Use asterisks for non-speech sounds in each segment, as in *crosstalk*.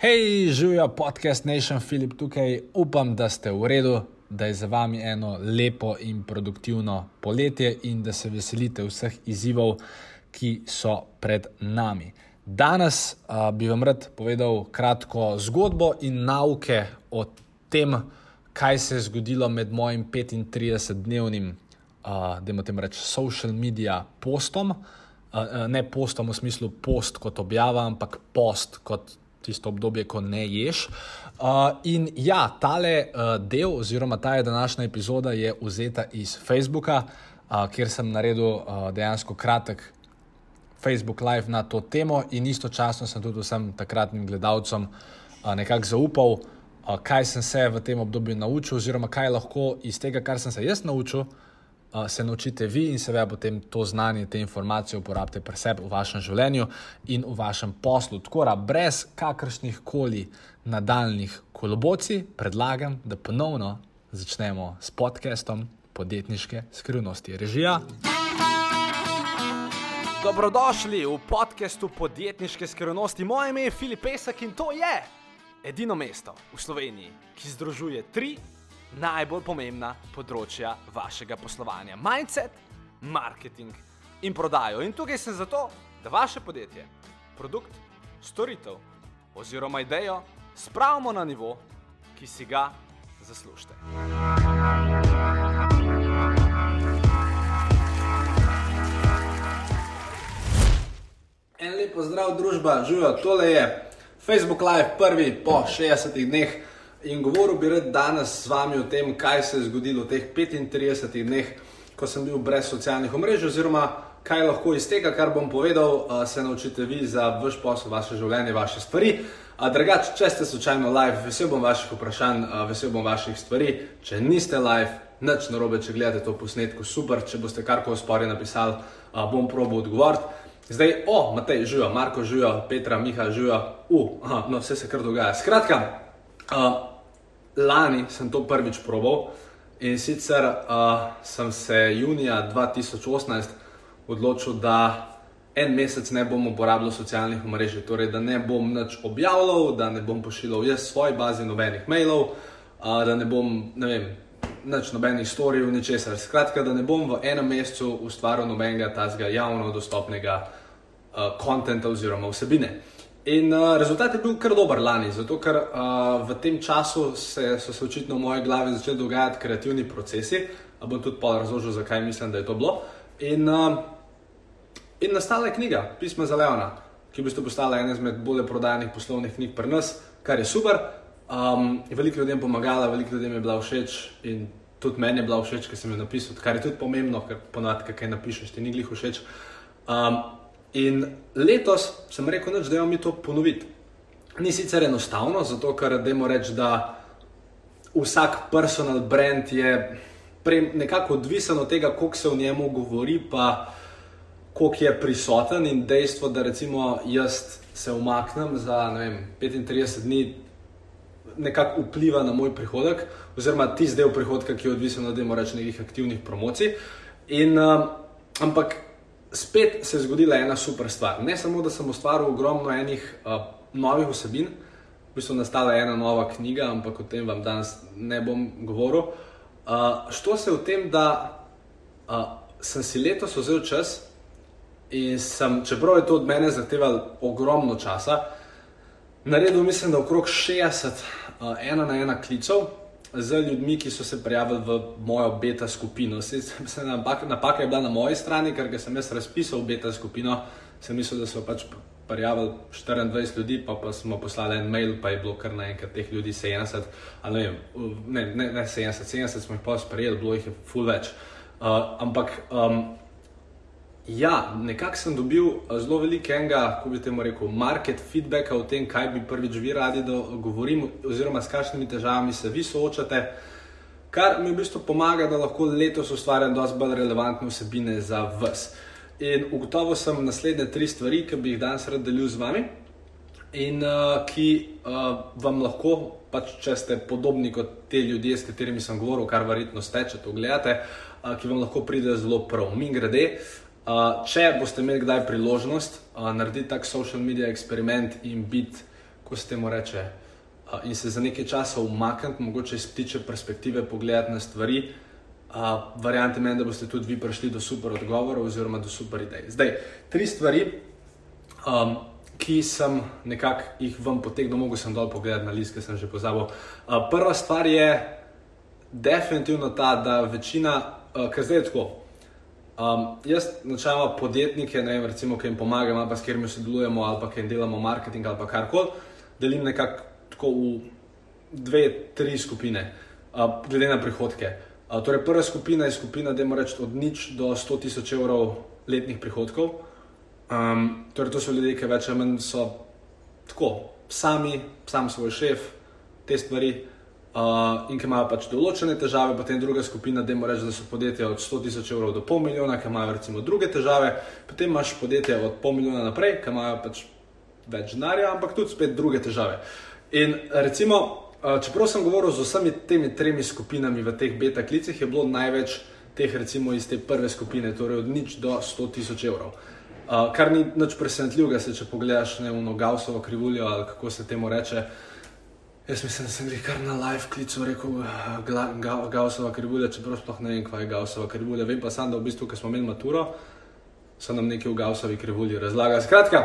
Hej, živijo podcast Nation, Filip tukaj. Upam, da ste v redu, da je za vami eno lepo in produktivno poletje in da se veselite vseh izzivov, ki so pred nami. Danes uh, bi vam rad povedal kratko zgodbo in nauke o tem, kaj se je zgodilo med mojim 35-dnevnim, uh, da imate reči, social media postom. Uh, ne postom v smislu post kot objava, ampak post kot tisto obdobje, ko ne ješ. Uh, in ja, tale uh, del, oziroma ta je današnja epizoda, je vzeta iz Facebooka, uh, kjer sem naredil uh, dejansko kratek Facebook Live na to temo, in istočasno sem tudi vsem takratnim gledalcem uh, nekako zaupal, uh, kaj sem se v tem obdobju naučil, oziroma kaj lahko iz tega, kar sem se jaz naučil se naučite vi in seveda potem to znanje, te informacije uporabite pri sebi v vašem življenju in v vašem poslu. Tako da, brez kakršnih koli nadaljnih kolobocij, predlagam, da ponovno začnemo s podcastom Podjetniške skrivnosti. Režija. Dobrodošli v podkastu Podjetniške skrivnosti. Moje ime je Filip Pesek in to je edino mesto v Sloveniji, ki združuje tri najbolj pomembna področja vašega poslovanja: mindset, marketing in prodajo. In tukaj sem zato, da vaše podjetje, produkt, storitev oziroma idejo spravimo na nivo, ki si ga zaslužite. En lep pozdrav, družba, živijo, tole je Facebook Live, prvi po 60 dneh in govoril bi rad danes z vami o tem, kaj se je zgodilo v teh 35 dneh, ko sem bil brez socialnih omrežij, oziroma kaj lahko iz tega, kar bom povedal, se naučite vi za vaš posel, vaše življenje, vaše stvari. Drugače, če ste slučajno live, vesel bom vaših vprašanj, vesel bom vaših stvari. Če niste live, nič narobe, če gledate to posnetko, super, če boste karkoli spori napisali, bom probo odgovoriti. Zdaj, o, Matej, živijo, Marko, živijo, Petra, Miha, živijo, uh, no, vse se kar dogaja. Skratka, uh, lani sem to prvič probal in sicer uh, sem se junija 2018 odločil, da en mesec ne bom uporabljal socialnih mrež, torej da ne bom nič objavljal, da ne bom pošiljal jaz svoj bazi nobenih mailov, uh, da ne bom, ne vem. Nič nobenih storij, ničesar. Skratka, da ne bom v enem mesecu ustvaril nobenega tazga javno dostopnega konta uh, oziroma vsebine. In uh, rezultat je bil kar dober lani, zato ker uh, v tem času se, so se očitno v moji glavi začeli dogajati kreativni procesi. Uh, bom tudi pol razložil, zakaj mislim, da je to bilo. In, uh, in nastala je knjiga Pisma za Leona, ki bi postala ena izmed bolj prodajanih poslovnih knjig pri nas, kar je super. Um, veliko ljudem pomagala, veliko ljudem je bila všeč in tudi meni je bila všeč, ker sem jo napisal, kar je tudi pomembno, ker ponovadi, kaj napišeš, ti ni glih všeč. Um, In letos sem rekel, da je mi to ponoviti. Ni sicer enostavno, zato ker dajmo reči, da vsak personal brand je nekako odvisen od tega, koliko se v njemu govori, pa koliko je prisoten. In dejstvo, da recimo jaz se umaknem za vem, 35 dni, nekako vpliva na moj prihodek, oziroma tisti del prihodka, ki je odvisen od reči, nekih aktivnih promocij. In, uh, ampak spet se je zgodila ena super stvar. Ne samo, da sem ustvaril ogromno enih uh, novih vsebin, v bistvu nastala ena nova knjiga, ampak o tem vam danes ne bom govoril. Uh, što se v tem, da uh, sem si letos vzel čas in sem, čeprav je to od mene zahtevalo ogromno časa, naredil mislim, da okrog 60 uh, ena na ena klicev z ljudmi, ki so se prijavili v mojo beta skupino. Se, se napak, napaka je bila na moji strani, ker sem jaz razpisal beta skupino, sem mislil, da so pač prijavili 24 ljudi, pa, pa smo poslali en mail, pa je bilo kar naenkrat teh ljudi 70, ali ne, ne, ne, ne 70, 70 smo jih pa sprejeli, bilo jih je full več. Uh, ampak um, Ja, nekako sem dobil eh, zelo velikega, kako bi temu rekel, market feedbacka o tem, kaj bi prvič vi radi, da govorim, oziroma s kakšnimi težavami se vi soočate, kar mi v bistvu pomaga, da lahko letos ustvarjam dosti bolj relevantne vsebine za vas. In ugotovil sem naslednje tri stvari, ki bi jih danes rad delil z vami in uh, ki uh, vam lahko, pač, če ste podobni kot te ljudje, s katerimi sem govoril, kar verjetno ste, če to gledate, uh, ki vam lahko pride zelo prav. Mi grede. Uh, če boste imeli kdaj priložnost uh, narediti tak social media eksperiment in biti kako se temu reče, uh, in se za nekaj časa umakniti, mogoče iz ptiče perspektive pogledati na stvari. Uh, variante meni, da boste tudi vi prišli do super odgovorov oziroma do super idej. Zdaj, tri stvari, um, ki sem nekako jih vam potegnil, mogo sem dol pogledati na list, ki sem že pozabil. Uh, prva stvar je definitivno ta, da večina, uh, ker zdaj je tako. Um, jaz, načeloma, podjetnike, ne recimo, ki jim pomagam, ali pa s katerimi sodelujemo, ali pa ki jim delamo marketing, ali karkoli, delim nekako v dve, tri skupine, uh, glede na prihodke. Uh, torej, prva skupina je skupina, da imamo od nič do 100 tisoč evrov letnih prihodkov. Um, torej, to so ljudje, ki več ali manj so tako, sami, sam svoj šef, te stvari uh, in ki imajo pač določene težave, potem druga skupina, da imaš reči, da so podjetja od 100 tisoč evrov do pol milijona, ki imajo recimo druge težave, potem imaš podjetja od pol milijona naprej, ki imajo pač več denarja, ampak tudi spet druge težave. In recimo, uh, čeprav sem govoril z vsemi temi tremi skupinami v teh beta klicih, je bilo največ teh recimo iz te prve skupine, torej od nič do 100 tisoč evrov. Uh, kar ni nič presenetljivega, če pogledaš ne v Gausovo krivuljo ali kako se temu reče. Jaz mislim, da sem jih kar na live klicu rekel, da je Gausova krivulja, čeprav sploh ne vem, kaj je Gausova krivulja. Vem pa sam, da v bistvu, ko smo imeli maturo, so nam nekaj v Gausovi krivulji razlagali. Skratka,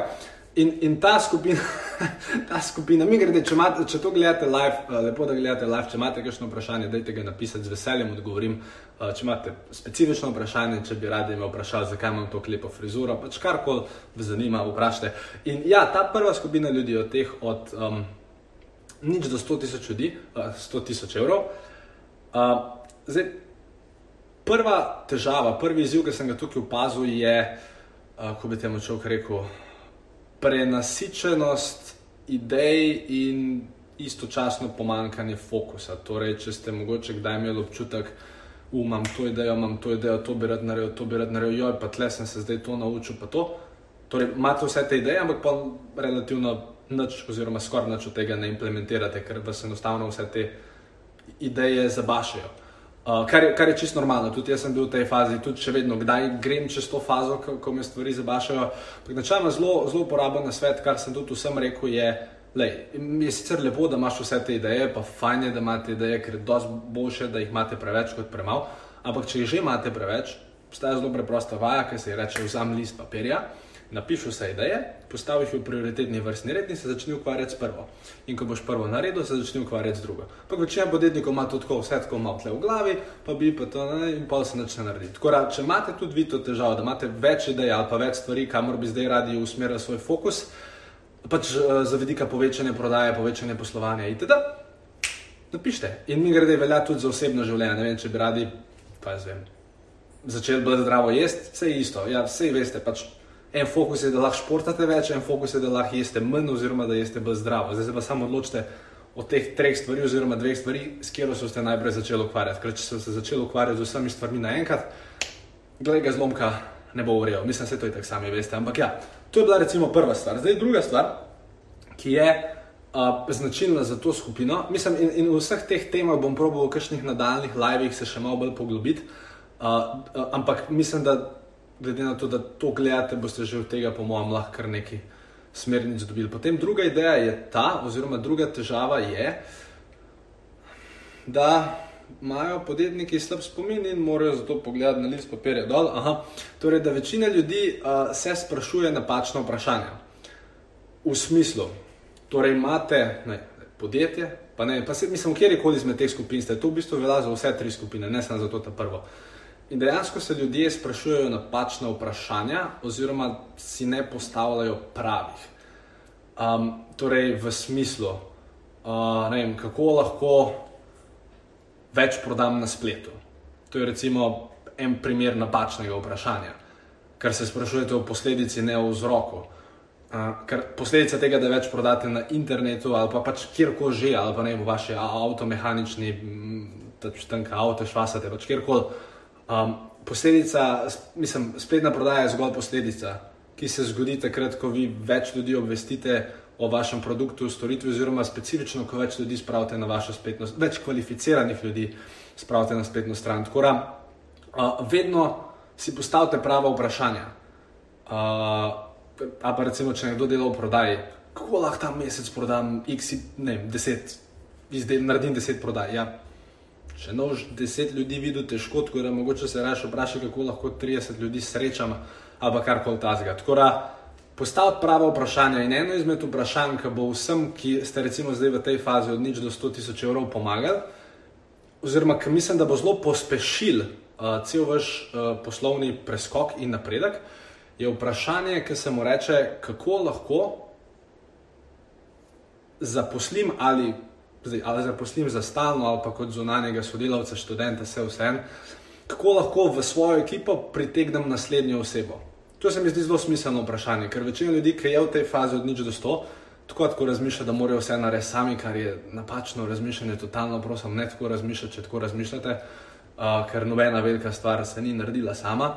in, in ta skupina, *laughs* ta skupina, mi grede, če, imate, če to gledate live, lepo da gledate live, če imate kakšno vprašanje, dajte ga napisati, z veseljem odgovorim. Če imate specifično vprašanje, če bi radi me vprašali, zakaj imam to lepo frizuro, pač karkoli vas zanima, vprašajte. In ja, ta prva skupina ljudi od teh, od um, nič do 100 tisoč ljudi, uh, 100 tisoč evrov. Uh, zdaj, prva težava, prvi izziv, ki sem ga tukaj opazil, je, uh, ko bi temu človek rekel, prenasičenost idej in istočasno pomankanje fokusa. Torej, če ste mogoče kdaj imeli občutek, da imam to idejo, imam to idejo, to bi rad naredil, to bi rad naredil, joj, pa tle sem se zdaj to naučil, pa to. Torej, imate vse te ideje, ampak pa relativno nič, oziroma skoraj nič od tega ne implementirate, ker vas enostavno vse te ideje zabašajo. Uh, kar, kar je čisto normalno, tudi jaz sem bil v tej fazi, tudi če vedno kdaj grem čez to fazo, ko, ko me stvari zabašajo. Načelno zelo, zelo uporaben svet, kar sem tudi vsem rekel, je, Lej, je sicer lepo, da imaš vse te ideje, pa fajn je, da imate ideje, ker je dosti boljše, da jih imate preveč kot premalo. Ampak, če jih že imate preveč, obstaja zelo preprosta vaja, ki se ji reče: vzam list papirja, napiši vse ideje, postavi jih v prioritetni vrstni red in se začni ukvarjati s prvo. In ko boš prvo naredil, se začni ukvarjati z drugo. Pa večina podjetnikov ima to tako, vse tako malo tle v glavi, pa bi pa to ne, in pol se začne narediti. Tako da, če imate tudi vi to težavo, da imate več idej ali pa več stvari, kamor bi zdaj radi usmerili svoj fokus pač uh, za vidika povečanja prodaje, povečanja poslovanja itd. Napišite. In mi grede velja tudi za osebno življenje. Ne vem, če bi radi, pa jaz vem, začeli bolj zdravo jesti, vse je isto. Ja, vse veste, pač en fokus je, da lahko športate več, en fokus je, da lahko jeste manj, oziroma da jeste bolj zdravo. Zdaj se pa samo odločite od teh treh stvari, oziroma dveh stvari, s katero so se najprej začeli ukvarjati. Ker če so se začeli ukvarjati z vsemi stvarmi naenkrat, glede ga zlomka ne bo urejal. Mislim, da se to i tako sami veste. Ampak ja, To je bila recimo prva stvar. Zdaj druga stvar, ki je uh, značilna za to skupino. Mislim, in, in v vseh teh temah bom probil v kakšnih nadaljnih livih se še malo bolj poglobiti. Uh, uh, ampak mislim, da glede na to, da to gledate, boste že od tega, po mojem, lahko kar nekaj smernic dobili. Potem druga ideja je ta, oziroma druga težava je, da imajo podjetniki slab spomin in morajo zato pogledati na list papirja dol. Aha. Torej, da večina ljudi uh, se sprašuje napačno vprašanje. V smislu, torej imate ne, podjetje, pa ne, pa se mislim, kjerkoli izmed teh skupin ste, to v bistvu velja za vse tri skupine, ne samo za to prvo. In dejansko se ljudje sprašujejo napačna vprašanja, oziroma si ne postavljajo pravih. Um, torej, v smislu, uh, vem, kako lahko več prodam na spletu? To je recimo en primer napačnega vprašanja, kar se sprašujete o posledici, ne o vzroku. Uh, ker posledica tega, da več prodate na internetu ali pa pač kjerkoli že, ali pa ne v vaši avtomehanični, pač tam, kaj avto švasate, pač kjerkoli. Um, posledica, mislim, spletna prodaja je zgolj posledica, ki se zgodi takrat, ko vi več ljudi obvestite o vašem produktu, storitvi, oziroma specifično, ko več ljudi spravite na vašo spletno, več kvalificiranih ljudi spravite na spletno stran. Tako da, uh, vedno si postavite prava vprašanja. Uh, a pa recimo, če nekdo dela v prodaji, kako lahko ta mesec prodam X, ne, 10, izdel, naredim 10 prodaj. Ja. Če nož 10 ljudi videl težko, tako da mogoče se raje vprašaj, kako lahko 30 ljudi srečam ali kar koli tazga. Tako da postaviti pravo vprašanje in eno izmed vprašanj, ki bo vsem, ki ste recimo zdaj v tej fazi od nič do 100 tisoč evrov pomagali, oziroma ki mislim, da bo zelo pospešil uh, cel vaš uh, poslovni preskok in napredek, je vprašanje, ki se mu reče, kako lahko zaposlim ali, zdaj, ali zaposlim za stalno ali pa kot zunanjega sodelavca, študenta, vse vse, kako lahko v svojo ekipo pritegnem naslednjo osebo. To se mi zdi zelo smiselno vprašanje, ker večina ljudi, ki je v tej fazi od nič do sto, tako tako razmišlja, da morajo vse narediti sami, kar je napačno razmišljanje, totalno prosim, ne tako razmišljati, če tako razmišljate, uh, ker nobena velika stvar se ni naredila sama.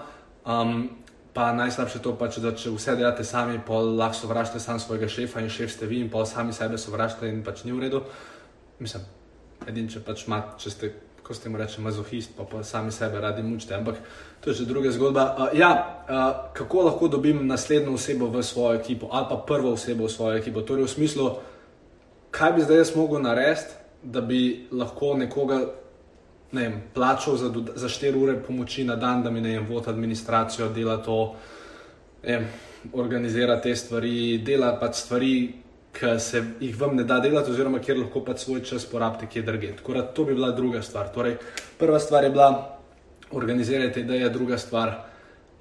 Um, pa najslabše to pač, da če vse delate sami, pa lahko sovražite sam svojega šefa in šef ste vi in pa sami sebe sovražite in pač ni v redu. Mislim, edin, če pač imate, če ste, ko ste mu reči, mazohist, pa, pa sami sebe radi mučite, ampak to je že druga zgodba. Uh, ja, uh, kako lahko dobim naslednjo osebo v svojo ekipo ali pa prvo osebo v svojo ekipo? Torej, v smislu, kaj bi zdaj jaz mogel narediti, da bi lahko nekoga ne vem, plačal za, za 4 ure pomoči na dan, da mi ne vem, vod administracijo, dela to, ne vem, organizira te stvari, dela pač stvari, ki se jih vam ne da delati, oziroma kjer lahko pač svoj čas porabite, kje drugje. Tako da to bi bila druga stvar. Torej, prva stvar je bila organizirati ideje, druga stvar.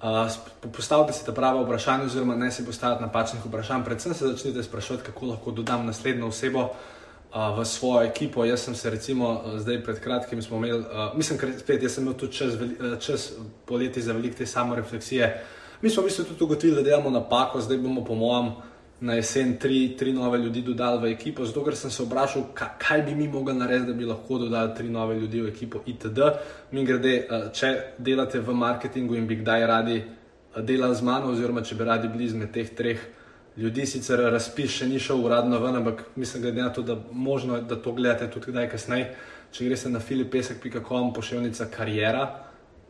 Uh, postavite si ta prava vprašanja, oziroma ne si postavite napačnih vprašanj. Predvsem se začnite sprašovati, kako lahko dodam naslednjo osebo, uh, v svojo ekipo. Jaz sem se recimo zdaj pred kratkim imel, uh, mislim, da spet jaz sem imel tudi čas, čas poleti za velike te samorefleksije. Mi smo v bistvu tudi ugotovili, da delamo napako, zdaj bomo po mojem na jesen tri, tri nove ljudi dodali v ekipo. Zato, ker sem se vprašal, kaj, kaj bi mi mogli narediti, da bi lahko dodali tri nove ljudi v ekipo itd. Mi grede, uh, če delate v marketingu in bi kdaj radi delali z mano, oziroma če bi radi bili izmed teh treh ljudi sicer razpis še ni šel uradno ven, ampak mislim, glede na to, da možno, da to gledate tudi kdaj kasneje. Če greste na filipesek.com, pošiljnica karijera,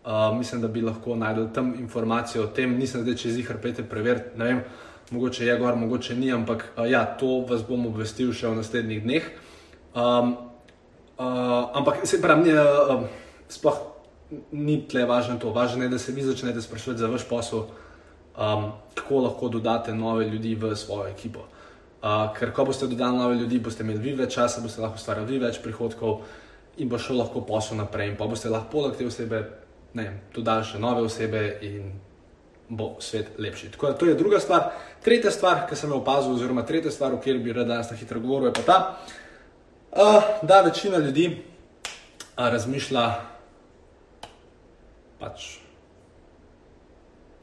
uh, mislim, da bi lahko najdel tam informacije o tem. Nisem zdaj čez jih hrpete preveriti, ne vem, mogoče je gor, mogoče ni, ampak uh, ja, to vas bom obvestil še v naslednjih dneh. Um, uh, ampak se pravi, ni, uh, sploh ni tle važno to, važno je, da se vi začnete sprašovati za vaš posel um, kako lahko dodate nove ljudi v svojo ekipo. Uh, ker ko boste dodali nove ljudi, boste imeli vi več časa, boste lahko ustvarjali več prihodkov in bo šlo lahko posel naprej. In pa boste lahko poleg te osebe dodali še nove osebe in bo svet lepši. Tako da to je druga stvar. Tretja stvar, ki sem jo opazil, oziroma tretja stvar, o kateri bi rad danes na hitro govoril, je pa ta, uh, da večina ljudi uh, razmišlja pač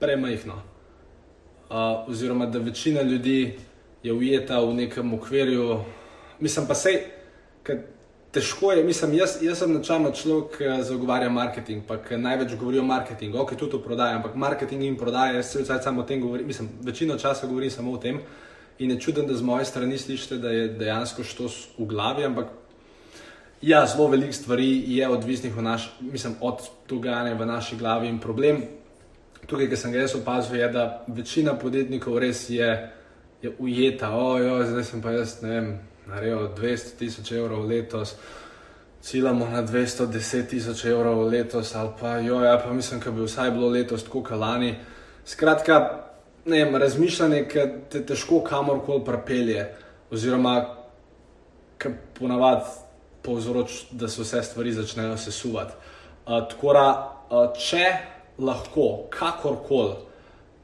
premajhno uh, oziroma da večina ljudi je ujeta v nekem okvirju. Mislim pa sej, ker težko je, mislim, jaz, jaz sem načelno človek, ki zagovarja marketing, pa največ govori o marketingu, ok, tudi o prodaji, ampak marketing in prodaja, jaz se vsaj samo o tem govorim, mislim, večino časa govorim samo o tem. In je čudno, da z moje strani slišite, da je dejansko što v glavi, ampak ja, zelo veliko stvari je odvisnih naš, mislim, od dogajanja v naši glavi in problem tukaj, ki sem ga jaz opazil, je, da večina podjetnikov res je, je ujeta. Ojo, zdaj sem pa jaz, ne vem, naredil 200 tisoč evrov letos. Ciljamo na 210 tisoč evrov letos, ali pa, jo, ja, pa mislim, da bi vsaj bilo letos tako kalani. Skratka, ne vem, razmišljanje, ki te težko kamorkoli prepelje, oziroma ki ponavadi povzroča, da se vse stvari začnejo sesuvati. Uh, tako da, uh, če lahko, kakorkoli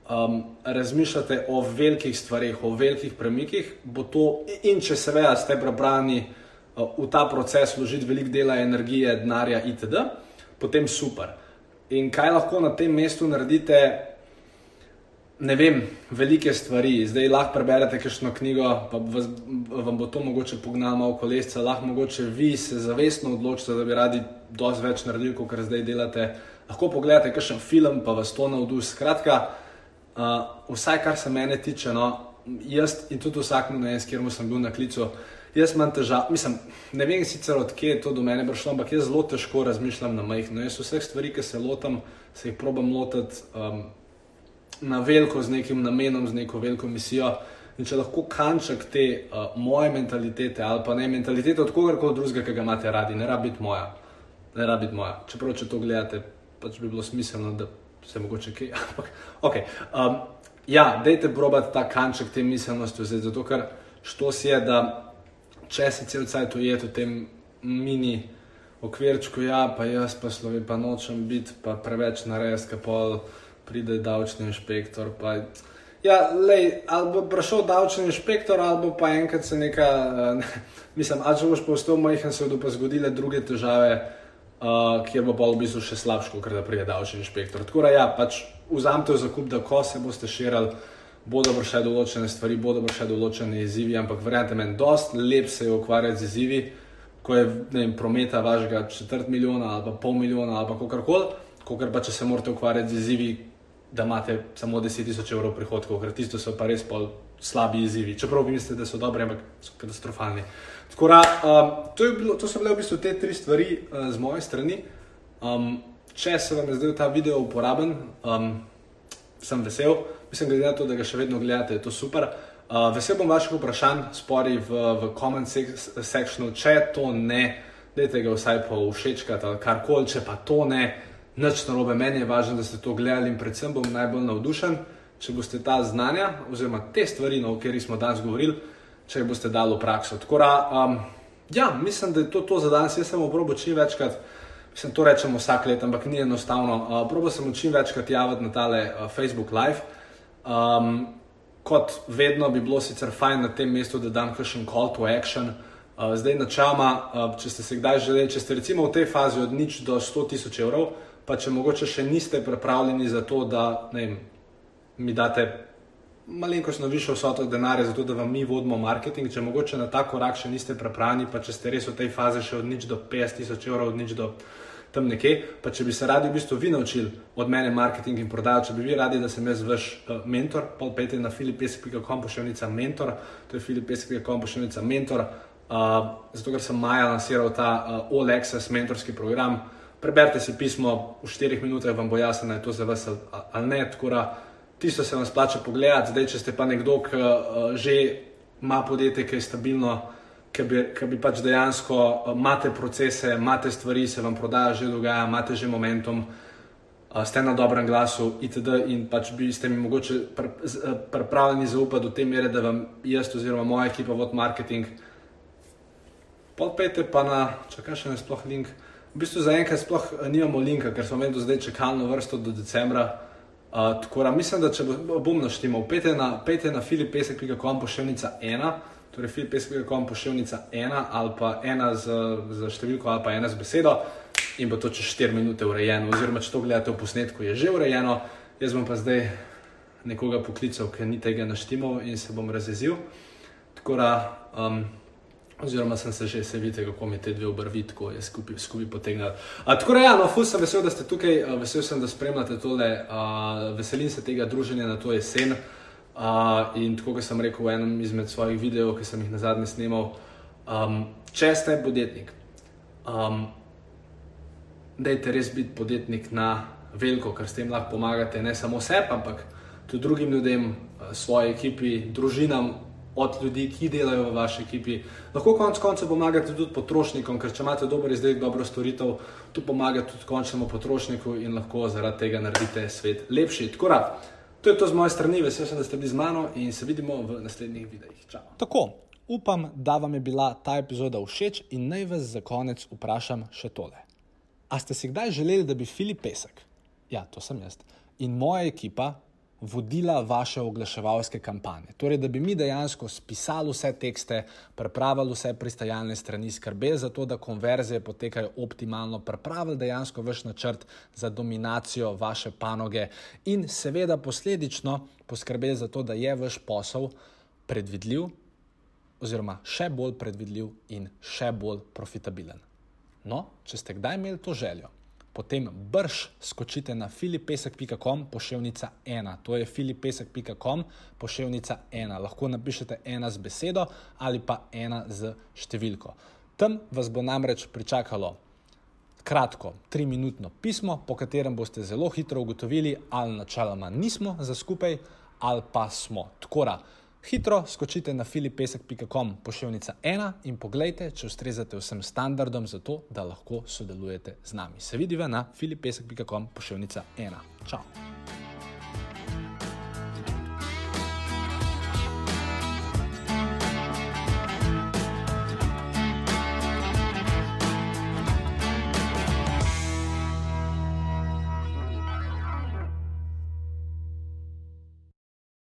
um, razmišljate o velikih stvarih, o velikih premikih, bo to, in če seveda ste prebrani uh, v ta proces, vložiti veliko dela, energije, denarja, itd., potem super. In kaj lahko na tem mestu naredite? Ne vem, velike stvari. Zdaj lahko preberete kakšno knjigo, pa vas, vam bo to mogoče pognalo malo kolesca, lahko mogoče vi se zavestno odločite, da bi radi dosti več naredili, kot zdaj delate lahko pogledate kakšen film, pa vas to navduši. Skratka, vsaj kar se mene tiče, no, jaz in tudi vsak na enem, kjer sem bil na klicu, jaz imam težave. Mislim, ne vem sicer odkje je to do mene prišlo, ampak jaz zelo težko razmišljam na majhno. Jaz vseh stvari, ki se lotam, se jih probam lotiti um, na veliko, z nekim namenom, z neko veliko misijo. In če lahko kanček te uh, moje mentalitete ali pa ne mentalitete od kogarkoli drugega, ki ga imate radi, ne rabi biti moja. Ne rabi biti moja. Čeprav, če to gledate, pač bi bilo smiselno, da se mogoče kaj. *laughs* okay. um, ja, dajte probati ta kanček te miselnosti vzeti, zato ker što si je, da če si cel cajt ujet v tem mini okvirčku, ja, pa jaz pa slovi, pa nočem biti, pa preveč naredka, pol pride davčni inšpektor. Pa, ja, lej, ali bo prišel davčni inšpektor, ali pa enkrat se neka, uh, *laughs* mislim, ali boš postal majhen, se bodo pa zgodile druge težave, uh, kjer bo v bistvu še slabše, ker da pride davčni inšpektor. Tako da, ja, pač vzamete v zakup, da ko se boste širili. Bodo še določene stvari, bodo še določene izzivi, ampak verjamete mi, dost lep se je ukvarjati z izzivi, ko je vem, prometa vašega četrt milijona ali pa pol milijona ali pa kakorkoli, kot pa če se morate ukvarjati z izzivi, da imate samo 10.000 evrov prihodkov, ker tisto so pa res pol slabi izzivi. Čeprav vi mislite, da so dobri, ampak so katastrofalni. Tako da, um, to, bilo, to so bile v bistvu te tri stvari uh, z moje strani. Um, če se vam je zdel ta video uporaben, um, sem vesel. Mislim, glede na to, da ga še vedno gledate, je to super. Uh, vesel bom vaših vprašanj, spori v, v comment sekciju, če to ne, dajte ga vsaj po všečkati ali karkoli, če pa to ne nič narobe, meni je važno, da ste to gledali in predvsem bom najbolj navdušen, če boste ta znanja oziroma te stvari, no, o katerih smo danes govorili, če jih boste dali v prakso. Tako da, um, ja, mislim, da je to, to za danes. Jaz sem oprobo čim večkrat, mislim, to rečemo vsak let, ampak ni enostavno. Uh, probo sem čim večkrat javiti na tale uh, Facebook Live. Um, kot vedno bi bilo sicer fajn na tem mestu, da dam kakšen call to action. Uh, zdaj, načeloma, uh, če ste se kdaj želeli, če ste recimo v tej fazi od nič do 100 tisoč evrov, pa če mogoče še niste pripravljeni za to, da vem, mi date malenkost na višjo vsoto denarja, zato da vam mi vodimo marketing, če mogoče na ta korak še niste pripravljeni, pa če ste res v tej fazi še od nič do 50 tisoč evrov, od nič do tam nekje, pa če bi se radi v bistvu vi naučili od mene marketing in prodajo, če bi vi radi, da sem jaz vaš uh, mentor, pol pejte na filipesek.com pošiljnica mentor, to je filipesek.com pošiljnica mentor, uh, zato ker sem maja lansiral ta uh, All Access mentorski program, preberite si pismo, v 4 minutah vam bo jasno, da je to za vas ali ne. Tkora, tisto se vam splača pogledati, zdaj če ste pa nekdo, ki uh, že ima podjetje, ki je stabilno, ki bi, ki bi pač dejansko uh, imate procese, imate stvari, se vam prodaja že dogaja, imate že momentum. Uh, ste na dobrem glasu, itd. in pač bi ste mi mogoče pripravljeni zaupati do te mere, da vam jaz oziroma moja ekipa vod marketing. Podpejte pa na, če kaj še ne sploh link, V bistvu zaenkrat sploh eh, nimamo linka, ker smo imeli do zdaj čakalno vrsto do decembra. Uh, tako da mislim, da če bo, bom naštimal, pejte na, na filipesek.com pošiljnica 1, torej filipesek.com pošiljnica 1 ali pa 1 z, z številko ali pa 1 z besedo in bo to čez 4 minute urejeno. Oziroma, če to gledate v posnetku, je že urejeno. Jaz bom pa zdaj nekoga poklical, ker ni tega naštimal in se bom razjezil. Tako da. Um, Oziroma, sem se že videl, kako mi te dve obrvi tako skupaj, skupaj potegnili. Tako da, ja, no, fus sem vesel, da ste tukaj, vesel sem, da spremljate tole, uh, veselim se tega druženja na to jesen. Uh, in tako, kot sem rekel v enem izmed svojih videov, ki sem jih na zadnje snimal, um, če ste podjetnik, um, dajte res biti podjetnik na veliko, ker s tem lahko pomagate ne samo sebi, ampak tudi drugim ljudem, svoji ekipi, družinam, od ljudi, ki delajo v vaši ekipi. Lahko konec koncev pomagate tudi potrošnikom, ker če imate dober izdelek, dobro storitev, tu pomaga tudi končnemu potrošniku in lahko zaradi tega naredite svet lepši. Tako da, to je to z moje strani, vesel sem, da ste bili z mano in se vidimo v naslednjih videih. Čau. Tako, upam, da vam je bila ta epizoda všeč in naj vas za konec vprašam še tole. A ste si kdaj želeli, da bi Filip Pesek, ja, to sem jaz, in moja ekipa vodila vaše oglaševalske kampanje. Torej, da bi mi dejansko spisali vse tekste, pripravili vse pristajalne strani, skrbeli za to, da konverzije potekajo optimalno, pripravili dejansko vaš načrt za dominacijo vaše panoge in seveda posledično poskrbeli za to, da je vaš posel predvidljiv, oziroma še bolj predvidljiv in še bolj profitabilen. No, če ste kdaj imeli to željo, potem brž skočite na filipesek.com pošiljnica ena. To je filipesek.com pošiljnica ena. Lahko napišete ena z besedo ali pa ena z številko. Tam vas bo namreč pričakalo kratko, triminutno pismo, po katerem boste zelo hitro ugotovili, ali načeloma nismo za skupaj ali pa smo. Tako da Hitro skočite na filipesek.com pošiljka 1 in pogledajte, če ustrezate vsem standardom za to, da lahko sodelujete z nami. Se vidiva na filipesek.com pošiljka 1. Čau!